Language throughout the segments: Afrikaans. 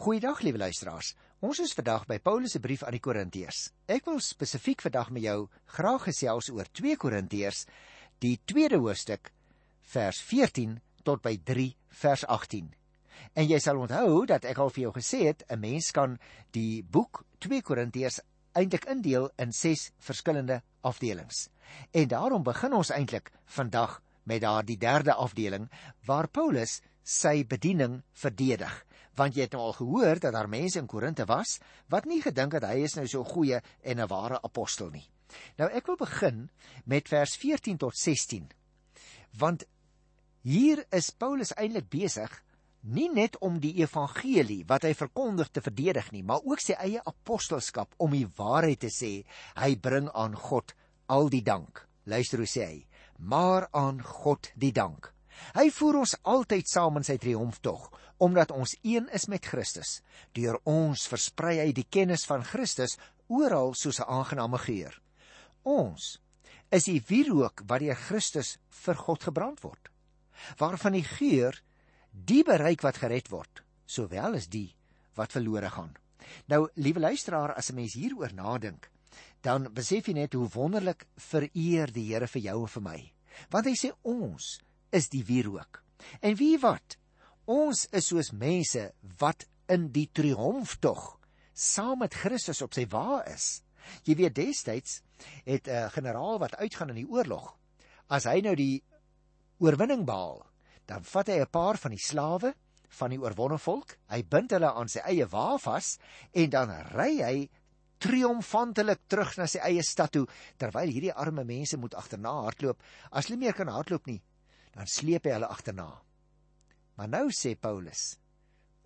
Goeiedag liewe luisteraars. Ons is vandag by Paulus se brief aan die Korintiërs. Ek wil spesifiek vandag met jou graag gesels oor 2 Korintiërs, die tweede hoofstuk, vers 14 tot by 3 vers 18. En jy sal onthou dat ek al vir jou gesê het 'n mens kan die boek 2 Korintiërs eintlik indeel in 6 verskillende afdelings. En daarom begin ons eintlik vandag met daardie derde afdeling waar Paulus sy bediening verdedig want jy het nou al gehoor dat daar mense in Korinte was wat nie gedink het hy is nou so goeie en 'n ware apostel nie. Nou ek wil begin met vers 14 tot 16. Want hier is Paulus eintlik besig nie net om die evangelie wat hy verkondig te verdedig nie, maar ook sy eie apostelskap om die waarheid te sê. Hy bring aan God al die dank. Luister hoe sê hy: "Maar aan God die dank." Hy voer ons altyd saam in sy triomftog omdat ons een is met Christus. Deur ons versprei hy die kennis van Christus oral soos 'n aangename geur. Ons is die wierook wat deur Christus vir God gebrand word. Waarvan die geur die bereik wat gered word, sowel as die wat verlore gaan. Nou, liewe luisteraar, as 'n mens hieroor nadink, dan besef jy net hoe wonderlik vereer die Here vir jou en vir my. Want hy sê ons is die wierook. En wie wat? Ons is soos mense wat in die triomftog saam met Christus op sy wa is. Jy weet destyds het 'n uh, generaal wat uitgaan in die oorlog, as hy nou die oorwinning behaal, dan vat hy 'n paar van die slawe van die oorwonne volk, hy bind hulle aan sy eie wa vas en dan ry hy triomfantelik terug na sy eie stad toe terwyl hierdie arme mense moet agterna hardloop. As hulle meer kan hardloop nie, dan sleep hy hulle agterna. Maar nou sê Paulus,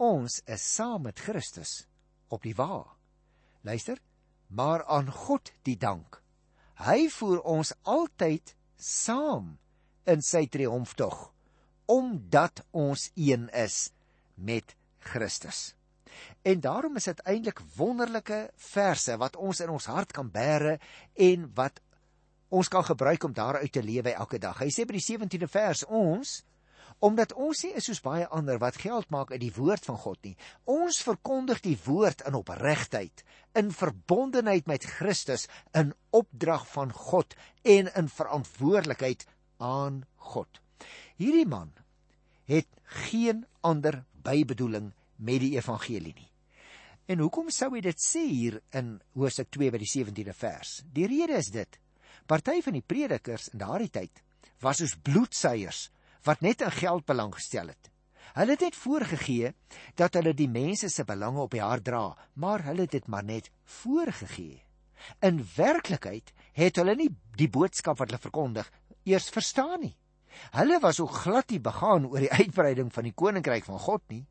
ons is saam met Christus op die wa. Luister, maar aan God die dank. Hy voer ons altyd saam in sy triomftog omdat ons een is met Christus. En daarom is dit eintlik wonderlike verse wat ons in ons hart kan bære en wat ons kan gebruik om daaruit te lewe elke dag. Hy sê by die 17de vers ons omdat ons nie is soos baie ander wat geld maak uit die woord van God nie. Ons verkondig die woord in opregtheid, in verbondenheid met Christus, in opdrag van God en in verantwoordelikheid aan God. Hierdie man het geen ander bybedoeling met die evangelie nie. En hoekom sou hy dit sê hier in Hoofstuk 2 by die 17de vers? Die rede is dit: party van die predikers in daardie tyd was soos bloedsuiers wat net in geld belang gestel het. Hulle het net voorgegee dat hulle die mense se belange op die hart dra, maar hulle het dit maar net voorgegee. In werklikheid het hulle nie die boodskap wat hulle verkondig eers verstaan nie. Hulle was ook glad nie begaan oor die uitbreiding van die koninkryk van God nie.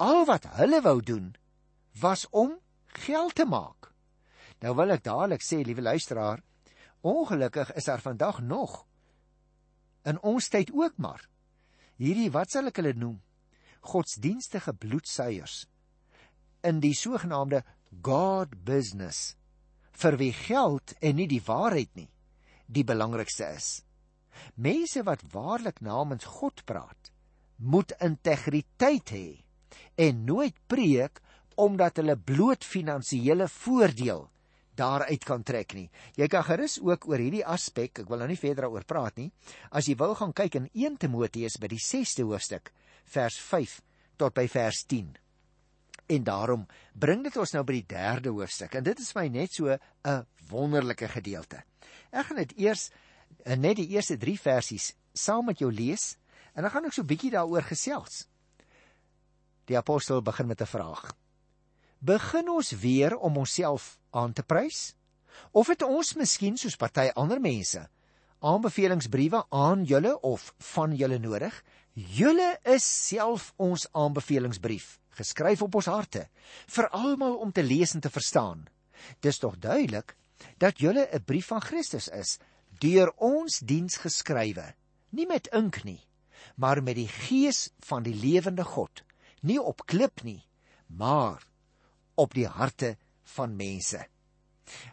Al wat hulle wou doen was om geld te maak. Nou wil ek dadelik sê, liewe luisteraar, ongelukkig is daar vandag nog in ons tyd ook maar. Hierdie wat sal ek hulle noem? Godsdienstige bloedsuiers in die sogenaamde God business vir wie geld en nie die waarheid nie die belangrikste is. Mense wat waarlik namens God praat, moet integriteit hê en nooit preek omdat hulle bloot finansiële voordeel daaruit kan trek nie. Jy kan gerus ook oor hierdie aspek, ek wil nou nie verder daaroor praat nie, as jy wil gaan kyk in 1 Timoteus by die 6ste hoofstuk, vers 5 tot by vers 10. En daarom bring dit ons nou by die 3de hoofstuk en dit is my net so 'n wonderlike gedeelte. Ek gaan dit eers eh, net die eerste 3 versies saam met jou lees en dan gaan ek so bietjie daaroor gesels. Die apostel begin met 'n vraag begin ons weer om onsself aan te prys? Of het ons miskien soos party ander mense aanbevelingsbriewe aan julle of van julle nodig? Julle is self ons aanbevelingsbrief, geskryf op ons harte, vir almal om te lees en te verstaan. Dis tog duidelik dat julle 'n brief van Christus is, deur ons diens geskrywe, nie met ink nie, maar met die gees van die lewende God, nie op klip nie, maar op die harte van mense.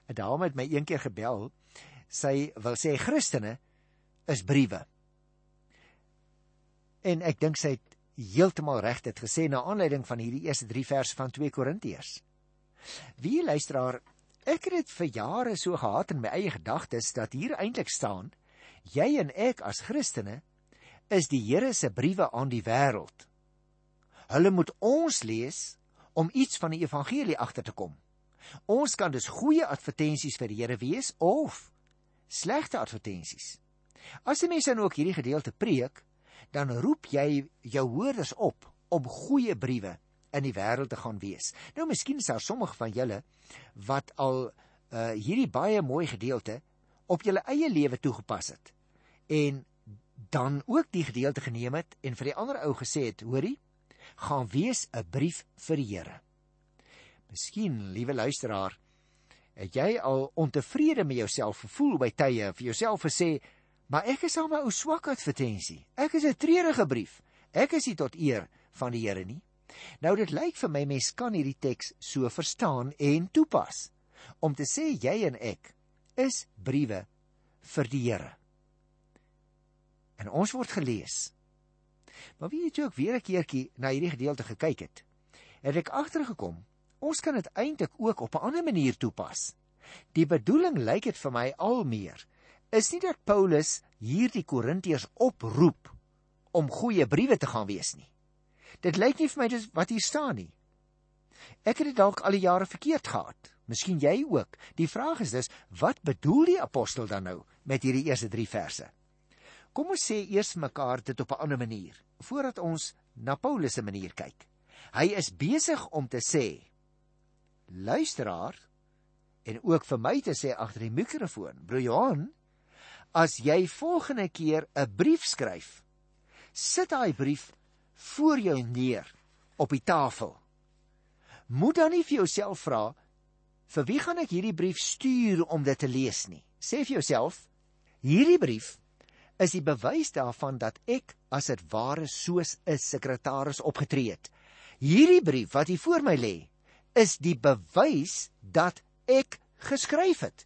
'n Dame het my eendag gebel. Sy wil sê Christene is briewe. En ek dink sy het heeltemal reg dit gesê na aanleiding van hierdie eerste 3 verse van 2 Korintiërs. Wie luisteraar, ek het dit vir jare so gehad in my eie gedagtes dat hier eintlik staan jy en ek as Christene is die Here se briewe aan die wêreld. Hulle moet ons lees om iets van die evangelie agter te kom. Ons kan dus goeie advertensies vir die Here wees of slegte advertensies. As 'n mens dan ook hierdie gedeelte preek, dan roep jy jou hoorders op om goeie briewe in die wêreld te gaan wees. Nou miskien is daar sommige van julle wat al uh hierdie baie mooi gedeelte op julle eie lewe toegepas het en dan ook die gedeelte geneem het en vir die ander ou gesê het, hoorie, gaan wees 'n brief vir die Here. Miskien, liewe luisteraar, het jy al ontevrede met jouself gevoel by tye vir jouself gesê, Maar ek is al my ou swak advertensie. Ek is 'n treurige brief. Ek is nie tot eer van die Here nie. Nou dit lyk vir my mens kan hierdie teks so verstaan en toepas om te sê jy en ek is briewe vir die Here. En ons word gelees. Maar wie het ook weer 'n keertjie na hierdie gedeelte gekyk het, het ek agtergekom ons kan dit eintlik ook op 'n ander manier toepas. Die bedoeling lyk dit vir my al meer is nie dat Paulus hierdie Korintiërs oproep om goeie briewe te gaan wees nie. Dit lyk nie vir my dis wat hier staan nie. Ek het dit dalk al die jare verkeerd gehad. Miskien jy ook. Die vraag is dus, wat bedoel die apostel dan nou met hierdie eerste 3 verse? Kom ons sê eers mekaar dit op 'n ander manier voordat ons na Paulus se manier kyk. Hy is besig om te sê: Luisteraar en ook vir my te sê agter die mikrofoon, broer Johan, as jy volgende keer 'n brief skryf, sit daai brief voor jou neer op die tafel. Moet dan nie vir jouself vra vir wie gaan ek hierdie brief stuur om dit te lees nie. Sê vir jouself, hierdie brief is die bewys daarvan dat ek as dit ware soos 'n sekretaris opgetree het. Hierdie brief wat hier voor my lê, is die bewys dat ek geskryf het.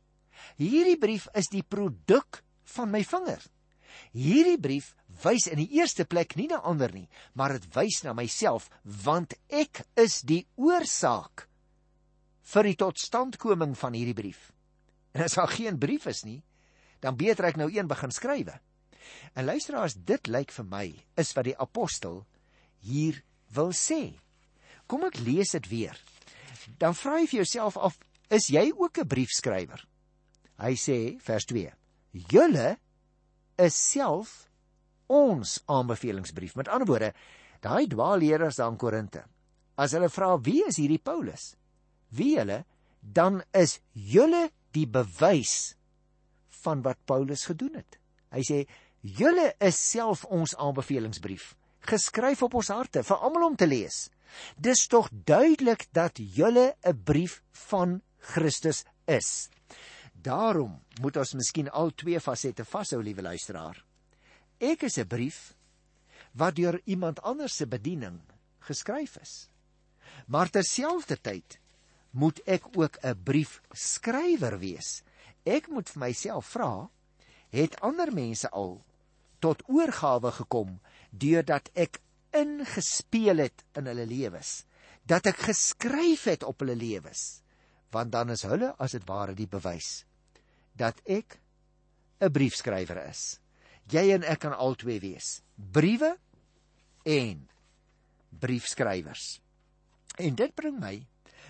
Hierdie brief is die produk van my vinger. Hierdie brief wys in die eerste plek nie na ander nie, maar dit wys na myself want ek is die oorsaak vir die totstandkoming van hierdie brief. En as daar geen brief is nie, dan beter ek nou een begin skrywe. En luisteraars, dit lyk vir my is wat die apostel hier wil sê. Kom ek lees dit weer. Dan vra jy vir jouself af, is jy ook 'n briefskrywer? Hy sê vers julle is self ons aanbevelingsbrief. Met ander woorde, daai dwaalleerders daar in Korinte, as hulle vra wie is hierdie Paulus? Wie hulle? Dan is julle die bewys van wat Paulus gedoen het. Hy sê julle is self ons aanbevelingsbrief, geskryf op ons harte vir almal om te lees. Dis tog duidelik dat julle 'n brief van Christus is. Daarom moet ons miskien al twee fasette vashou, liewe luisteraar. Ek is 'n brief wat deur iemand anders se bediening geskryf is. Maar terselfdertyd moet ek ook 'n briefskrywer wees. Ek moet vir myself vra, het ander mense al tot oorgawe gekom deurdat ek ingespeel het in hulle lewens, dat ek geskryf het op hulle lewens, want dan is hulle as dit ware die bewys dat ek 'n briefskrywer is. Jy en ek kan albei wees. Briewe en briefskrywers. En dit bring my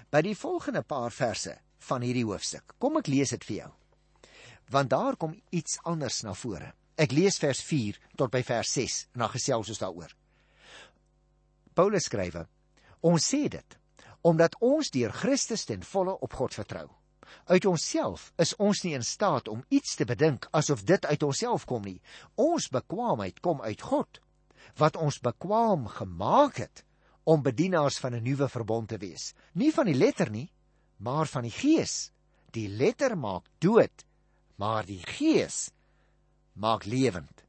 by die volgende paar verse van hierdie hoofstuk. Kom ek lees dit vir jou. Want daar kom iets anders na vore. Ek lees vers 4 tot by vers 6 en dan gesels ons daaroor. Paulus skrywe: Ons sê dit omdat ons deur Christus ten volle op God vertrou. Uit onsself is ons nie in staat om iets te bedink asof dit uit onsself kom nie. Ons bekwaamheid kom uit God wat ons bekwaam gemaak het om bedienaars van 'n nuwe verbond te wees. Nie van die letter nie, maar van die gees. Die letter maak dood, maar die gees maak lewend.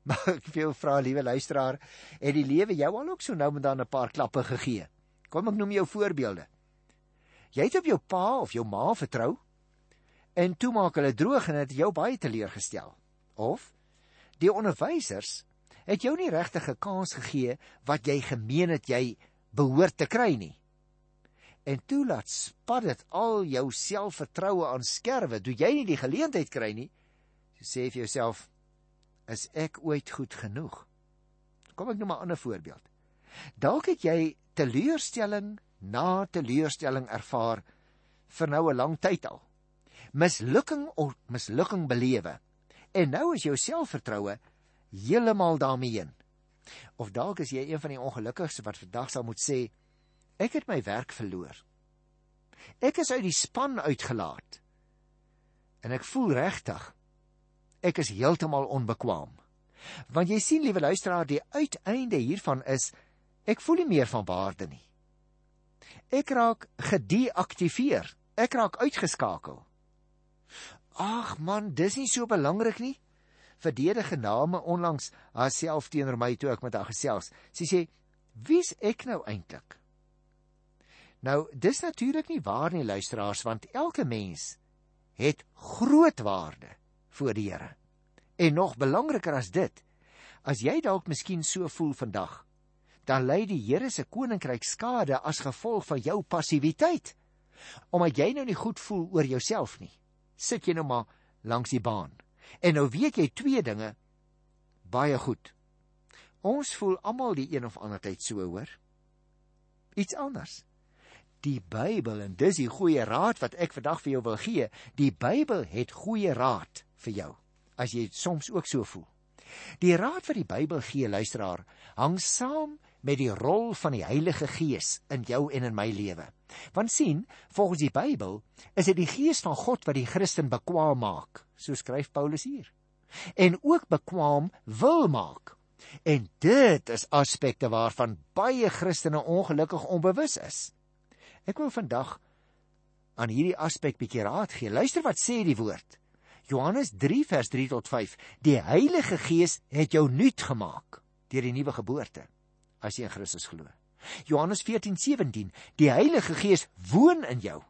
Maar ek wil vra liewe luisteraar, het die lewe jou al ook so nou en dan 'n paar klappe gegee? Kom ek noem jou voorbeelde. Jy het op jou pa of jou ma vertrou en toe maak hulle droog en het jou baie teleurgestel. Of die onderwysers het jou nie regtig 'n kans gegee wat jy gemeen het jy behoort te kry nie. En toe laat spat dit al jou selfvertroue aan skerwe, toe jy nie die geleentheid kry nie. Sê vir jouself, is ek ooit goed genoeg? Kom ek noem 'n ander voorbeeld. Dalk het jy teleurstelling na teleurstelling ervaar vir nou 'n lang tyd al. Mislukking of mislukking belewe. En nou is jou selfvertroue heeltemal daarmee heen. Of dalk is jy een van die ongelukkiges wat vandag sal moet sê ek het my werk verloor. Ek is uit die span uitgelaat. En ek voel regtig ek is heeltemal onbekwaam. Want jy sien liewe luisteraar, die uiteinde hiervan is ek voel nie meer van waarde nie. Ek raak gedeaktiveer. Ek raak uitgeskakel. Ag man, dis nie so belangrik nie verdedige name onlangs haarself teenoor my toe ek met haar gesels. Sy sê: "Wie's ek nou eintlik?" Nou, dis natuurlik nie waar nie, luisteraars, want elke mens het groot waarde voor die Here. En nog belangriker as dit, as jy dalk miskien so voel vandag, dan lei die Here se koninkryk skade as gevolg van jou passiwiteit. Omdat jy nou nie goed voel oor jouself nie, sit jy nou maar langs die baan. En nou weet jy twee dinge baie goed. Ons voel almal die een of ander tyd so hoor. Iets anders. Die Bybel en dis die goeie raad wat ek vandag vir jou wil gee. Die Bybel het goeie raad vir jou as jy soms ook so voel. Die raad wat die Bybel gee, luisteraar, hang saam met die rol van die Heilige Gees in jou en in my lewe. Want sien, volgens die Bybel is dit die Gees van God wat die Christen bekwaam maak, so skryf Paulus hier. En ook bekwaam wil maak. En dit is aspekte waarvan baie Christene ongelukkig onbewus is. Ek wil vandag aan hierdie aspek bietjie raad gee. Luister wat sê die woord. Johannes 3 vers 3 tot 5. Die Heilige Gees het jou nuut gemaak deur die nuwe geboorte as jy in Christus glo. Johannes 14:17 Die Heilige Gees woon in jou.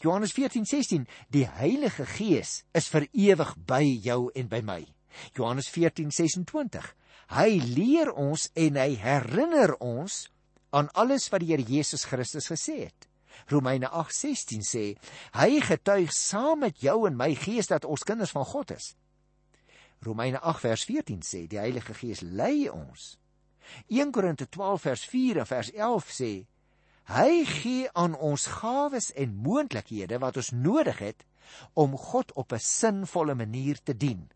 Johannes 14:16 Die Heilige Gees is vir ewig by jou en by my. Johannes 14:26 Hy leer ons en hy herinner ons aan alles wat die Here Jesus Christus gesê het. Romeine 8:16 sê hy getuig saam met jou en my gees dat ons kinders van God is. Romeine 8 vers 14 sê die Heilige Gees lei ons 1 Korinte 12 vers 4 en vers 11 sê hy gee aan ons gawes en moontlikhede wat ons nodig het om God op 'n sinvolle manier te dien.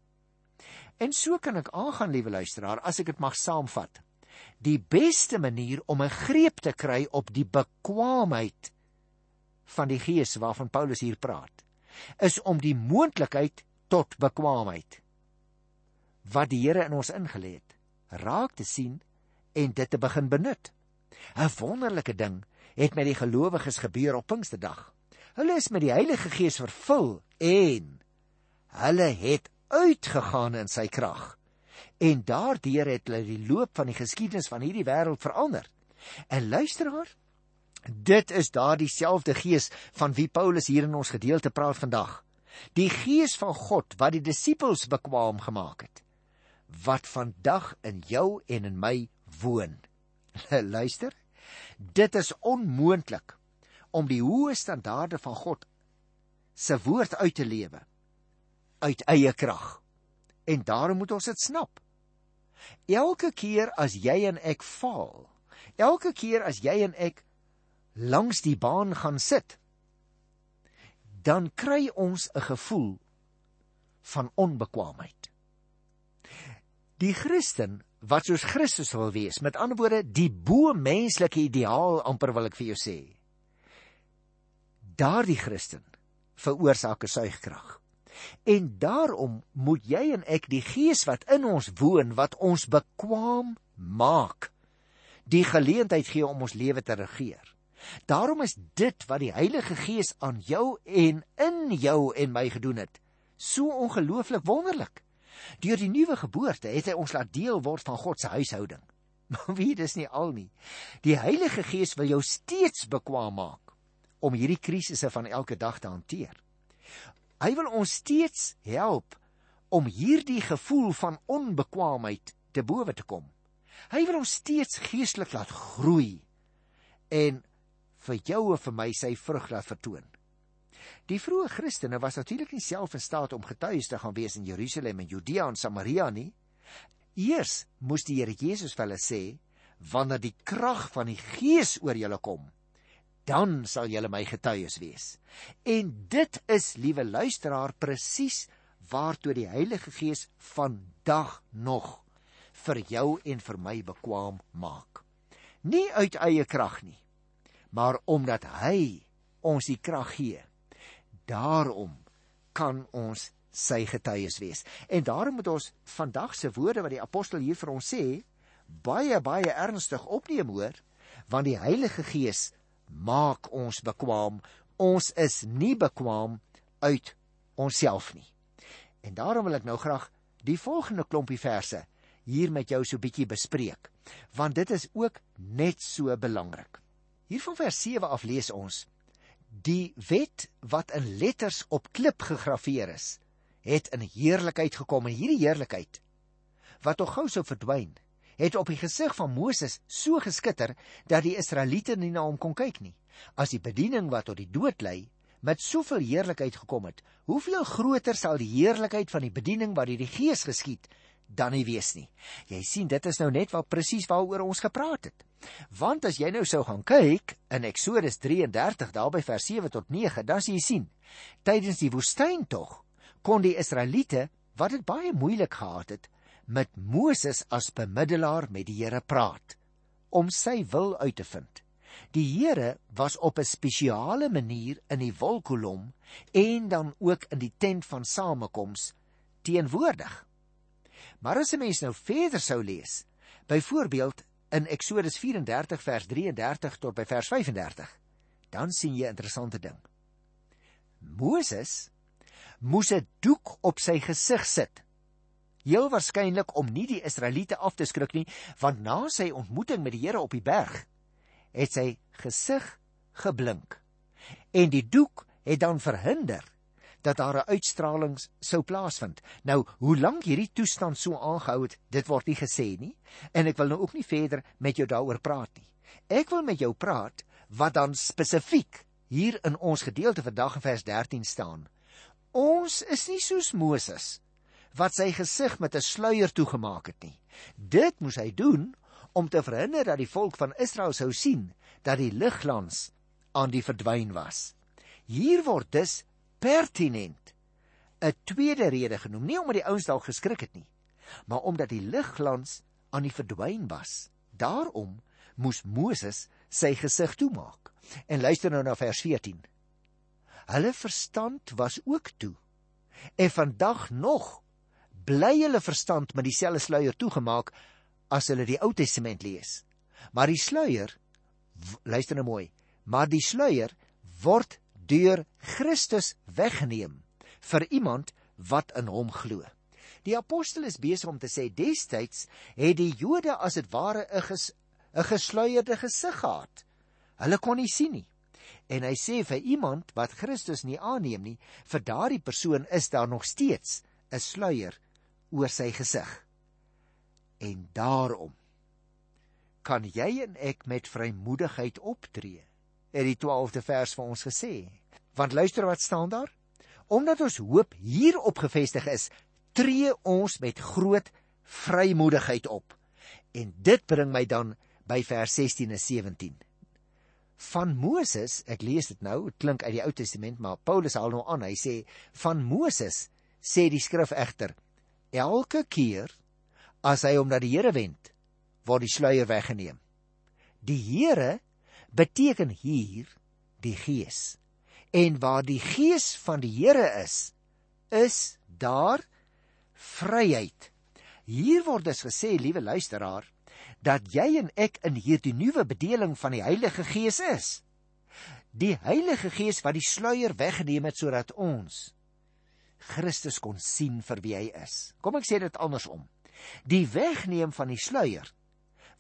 En so kan ek aangaan, liewe luisteraar, as ek dit mag saamvat. Die beste manier om 'n greep te kry op die bekwaamheid van die Gees waarvan Paulus hier praat, is om die moontlikheid tot bekwaamheid wat die Here in ons ingelê het, raak te sien en dit te begin benut. 'n Wonderlike ding het met die gelowiges gebeur op Pinksterdag. Hulle is met die Heilige Gees vervul en hulle het uitgegaan in sy krag. En daardeur het hulle die loop van die geskiedenis van hierdie wêreld verander. En luisteraar, dit is daardie selfde Gees van wie Paulus hier in ons gedeelte praat vandag. Die Gees van God wat die disippels bekwaam gemaak het wat vandag in jou en in my woon. Luister, dit is onmoontlik om die hoë standaarde van God se woord uit te lewe uit eie krag. En daarom moet ons dit snap. Elke keer as jy en ek faal, elke keer as jy en ek langs die baan gaan sit, dan kry ons 'n gevoel van onbekwaamheid. Die Christen wat soos Christus wil wees. Met ander woorde, die bo menslike ideaal amper wil ek vir jou sê. Daardie Christen veroorsaak 'n suigkrag. En daarom moet jy en ek die gees wat in ons woon, wat ons bekwaam maak, die geleentheid gee om ons lewe te regeer. Daarom is dit wat die Heilige Gees aan jou en in jou en my gedoen het, so ongelooflik wonderlik. Deur die nuwe geboorte het hy ons laat deel word van God se huishouding. Maar wie dis nie al nie. Die Heilige Gees wil jou steeds bekwaam maak om hierdie krisisse van elke dag te hanteer. Hy wil ons steeds help om hierdie gevoel van onbekwaamheid te bowe te kom. Hy wil ons steeds geestelik laat groei en vir jou en vir my sy vrug laat vertoon. Die vroeë Christene was natuurlik nie self in staat om getuies te gaan wees in Jerusalem en Judea en Samaria nie. Eers moes die Here Jesus vir hulle sê wanneer die krag van die Gees oor julle kom, dan sal julle my getuies wees. En dit is, liewe luisteraar, presies waartoe die Heilige Gees vandag nog vir jou en vir my bekwam maak. Nie uit eie krag nie, maar omdat hy ons die krag gee daarom kan ons sy getuies wees. En daarom moet ons vandag se woorde wat die apostel hier vir ons sê, baie baie ernstig opneem hoor, want die Heilige Gees maak ons bekwam. Ons is nie bekwam uit onsself nie. En daarom wil ek nou graag die volgende klompie verse hier met jou so bietjie bespreek, want dit is ook net so belangrik. Hier van vers 7 af lees ons: Die wet wat in letters op klip gegraveer is, het in heerlikheid gekom en hierdie heerlikheid wat tog gou sou verdwyn, het op die gesig van Moses so geskitter dat die Israeliete nie na hom kon kyk nie. As die bediening wat tot die dood lei met soveel heerlikheid gekom het, hoeveel groter sal die heerlikheid van die bediening wat deur die Gees geskied dan nie wees nie. Jy sien dit is nou net wat presies waaroor ons gepraat het. Want as jy nou sou gaan kyk in Eksodus 33 daarby vers 7 tot 9, dan sien jy sien, tydens die woestyntog kon die Israeliete wat dit baie moeilik gehad het met Moses as bemiddelaar met die Here praat om sy wil uit te vind. Die Here was op 'n spesiale manier in die wolkkolom en dan ook in die tent van samekoms teenwoordig. Maar as 'n mens nou verder sou lees, byvoorbeeld in Eksodus 34 vers 33 tot by vers 35, dan sien jy 'n interessante ding. Moses moes 'n doek op sy gesig sit. Heel waarskynlik om nie die Israeliete af te skrik nie, want na sy ontmoeting met die Here op die berg, het sy gesig geblink. En die doek het dan verhinder dat daar 'n uitstraling sou plaasvind. Nou, hoe lank hierdie toestand so aangehou het, dit word nie gesê nie, en ek wil nou ook nie verder met jou daaroor praat nie. Ek wil met jou praat wat dan spesifiek hier in ons gedeelte vandag in vers 13 staan. Ons is nie soos Moses wat sy gesig met 'n sluier toegemaak het nie. Dit moes hy doen om te verhinder dat die volk van Israel sou sien dat die ligglans aan die verdwyn was. Hier word dus pertinent 'n tweede rede genoem, nie omdat die ouens dalk geskrik het nie, maar omdat die ligglans aan die verdwyn was. Daarom moes Moses sy gesig toemaak. En luister nou na vers 14. Hulle verstand was ook toe. En vandag nog bly hulle verstand met dieselfde sluier toegemaak as hulle die Ou Testament lees. Maar die sluier luister nou mooi, maar die sluier word deur Christus weggeneem vir iemand wat in hom glo. Die apostel is besig om te sê destyds het die Jode as dit ware 'n ges, 'n gesluierde gesig gehad. Hulle kon nie sien nie. En hy sê vir iemand wat Christus nie aanneem nie, vir daardie persoon is daar nog steeds 'n sluier oor sy gesig. En daarom kan jy en ek met vrymoedigheid optree. Het die 12de vers vir ons gesê. Want luister wat staan daar? Omdat ons hoop hierop gefestig is, tree ons met groot vrymoedigheid op. En dit bring my dan by vers 16 en 17. Van Moses, ek lees dit nou, dit klink uit die Ou Testament, maar Paulus haal nou aan. Hy sê van Moses sê die skrif egter, elke keer as hy hom na die Here wend, word die sluier weggeneem. Die Here beteken hier die Gees. En waar die gees van die Here is, is daar vryheid. Hier word dus gesê, liewe luisteraar, dat jy en ek in hierdie nuwe bedeling van die Heilige Gees is. Die Heilige Gees wat die sluier weggeneem het sodat ons Christus kon sien vir wie hy is. Kom ek sê dit andersom. Die wegneem van die sluier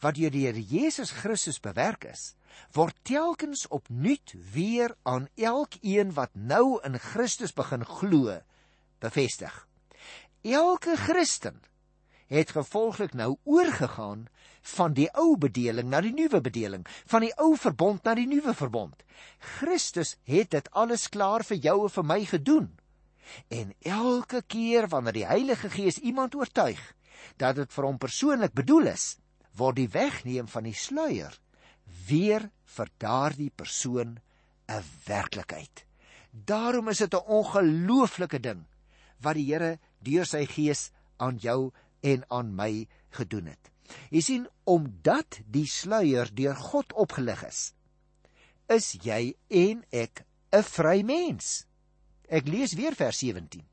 wat deur die Here Jesus Christus bewerk is, word telkens opnuut weer aan elkeen wat nou in Christus begin glo bevestig. Elke Christen het gevolglik nou oorgegaan van die ou bedeling na die nuwe bedeling, van die ou verbond na die nuwe verbond. Christus het dit alles klaar vir jou en vir my gedoen. En elke keer wanneer die Heilige Gees iemand oortuig dat dit vir hom persoonlik bedoel is, word die wegneem van die sluier weer vir daardie persoon 'n werklikheid. Daarom is dit 'n ongelooflike ding wat die Here deur sy gees aan jou en aan my gedoen het. Jy sien, omdat die sluier deur God opgelig is, is jy en ek 'n vry mens. Ek lees weer vers 17.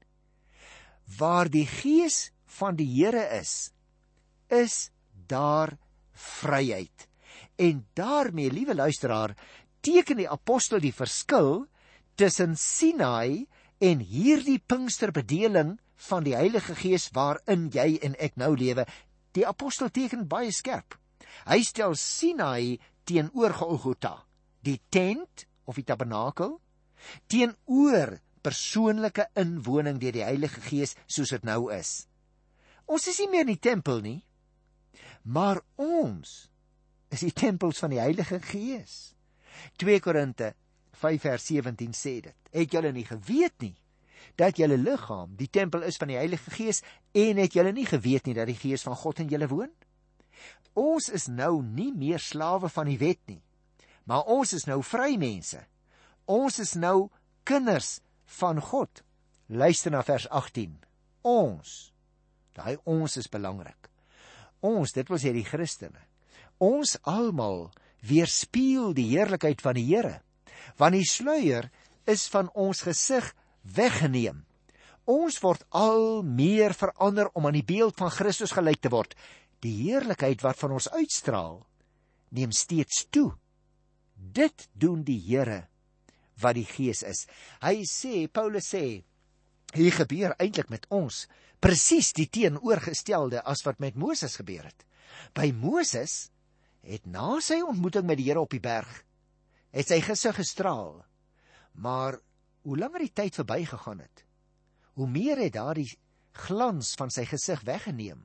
Waar die gees van die Here is, is daar vryheid. En daarmee, liewe luisteraar, teken die apostel die verskil tussen Sinai en hierdie Pinksterbedeling van die Heilige Gees waarin jy en ek nou lewe. Die apostel teken baie skerp. Hy stel Sinai teenoor Golgotha, die tent of die tabernakel, teenoor persoonlike inwoning deur die Heilige Gees soos dit nou is. Ons is nie meer in die tempel nie, maar ons is die tempels van die Heilige Gees. 2 Korinte 5 vers 17 sê dit. Het julle nie geweet nie dat julle liggaam die tempel is van die Heilige Gees en het julle nie geweet nie dat die Gees van God in julle woon? Ons is nou nie meer slawe van die wet nie, maar ons is nou vry mense. Ons is nou kinders van God. Luister na vers 18. Ons. Daai ons is belangrik. Ons, dit wil sê die Christene. Ons almal weerspieël die heerlikheid van die Here want die sluier is van ons gesig weggeneem. Ons word al meer verander om aan die beeld van Christus gelyk te word. Die heerlikheid wat van ons uitstraal, neem steeds toe. Dit doen die Here wat die Gees is. Hy sê, Paulus sê, hier gebeur eintlik met ons presies die teenoorgestelde as wat met Moses gebeur het. By Moses het na sy ontmoeting met die Here op die berg het sy gesig gestraal. Maar hoe langer die tyd verbygegaan het, hoe meer het daardie glans van sy gesig weggeneem.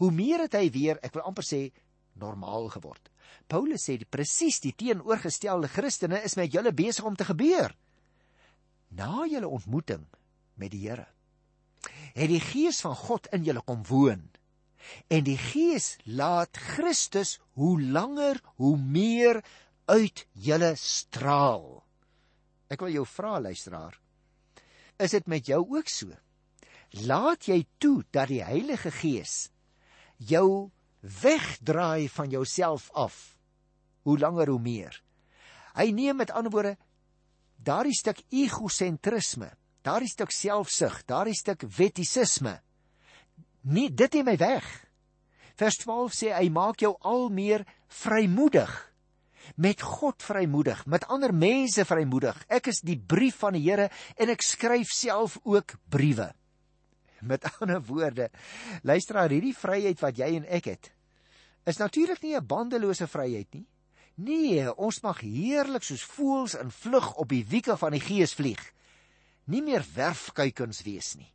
Hoe meer het hy weer, ek wil amper sê, normaal geword. Paulus sê die presies die teenoorgestelde Christene is met julle besig om te gebeur. Na julle ontmoeting met die Here het die gees van God in julle kom woon. En die gees laat Christus hoe langer hoe meer uit julle straal. Ek wil jou vra luisteraar, is dit met jou ook so? Laat jy toe dat die Heilige Gees jou wegdraai van jouself af? Hoe langer hoe meer. Hy neem met ander woorde daardie stuk egosentrisme, daardie stuk selfsug, daardie stuk wettisisme. Nee, dit neem hy weg. Vers 12 sê hy maak jou al meer vrymoedig met God vrymoedig, met ander mense vrymoedig. Ek is die brief van die Here en ek skryf self ook briewe. Met ander woorde, luisteraar, hierdie vryheid wat jy en ek het, is natuurlik nie 'n bandelose vryheid nie. Nee, ons mag heerlik soos voëls in vlug op die wieke van die Gees vlieg. Nie meer werfkuikens wees nie,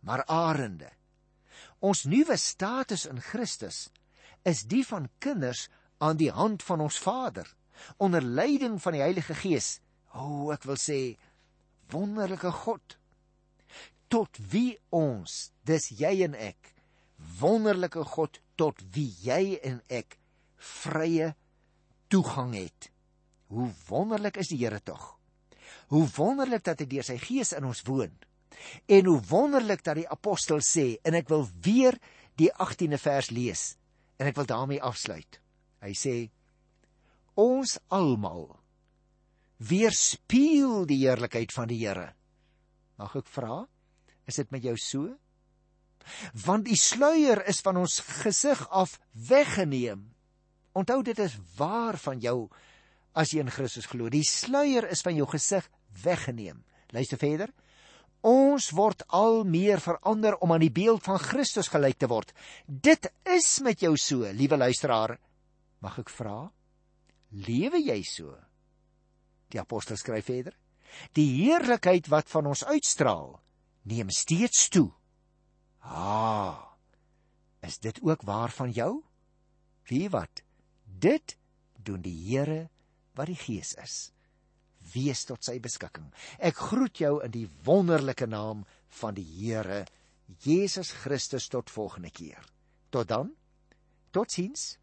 maar arende. Ons nuwe status in Christus is die van kinders aan die hand van ons Vader onder leiding van die Heilige Gees. O, oh, ek wil sê wonderlike God tot wie ons, dis jy en ek, wonderlike God tot wie jy en ek vrye toegang het. Hoe wonderlik is die Here tog. Hoe wonderlik dat hy deur sy Gees in ons woon. En hoe wonderlik dat die apostel sê en ek wil weer die 18de vers lees en ek wil daarmee afsluit. Hy sê ons almal weerspieël die heerlikheid van die Here. Mag ek vra, is dit met jou so? Want die sluier is van ons gesig af weggeneem. Onthou dit is waar van jou as jy in Christus glo. Die sluier is van jou gesig weggeneem. Luister verder. Ons word al meer verander om aan die beeld van Christus gelyk te word. Dit is met jou so, liewe luisteraar. Mag ek vra? Lewe jy so? Die apostel skryf verder: Die heerlikheid wat van ons uitstraal, neem steeds toe. Ah. Is dit ook waar van jou? Wie wat? Dit doen die Here wat die Gees is. Wees tot sy beskikking. Ek groet jou in die wonderlike naam van die Here Jesus Christus tot volgende keer. Tot dan. Totsiens.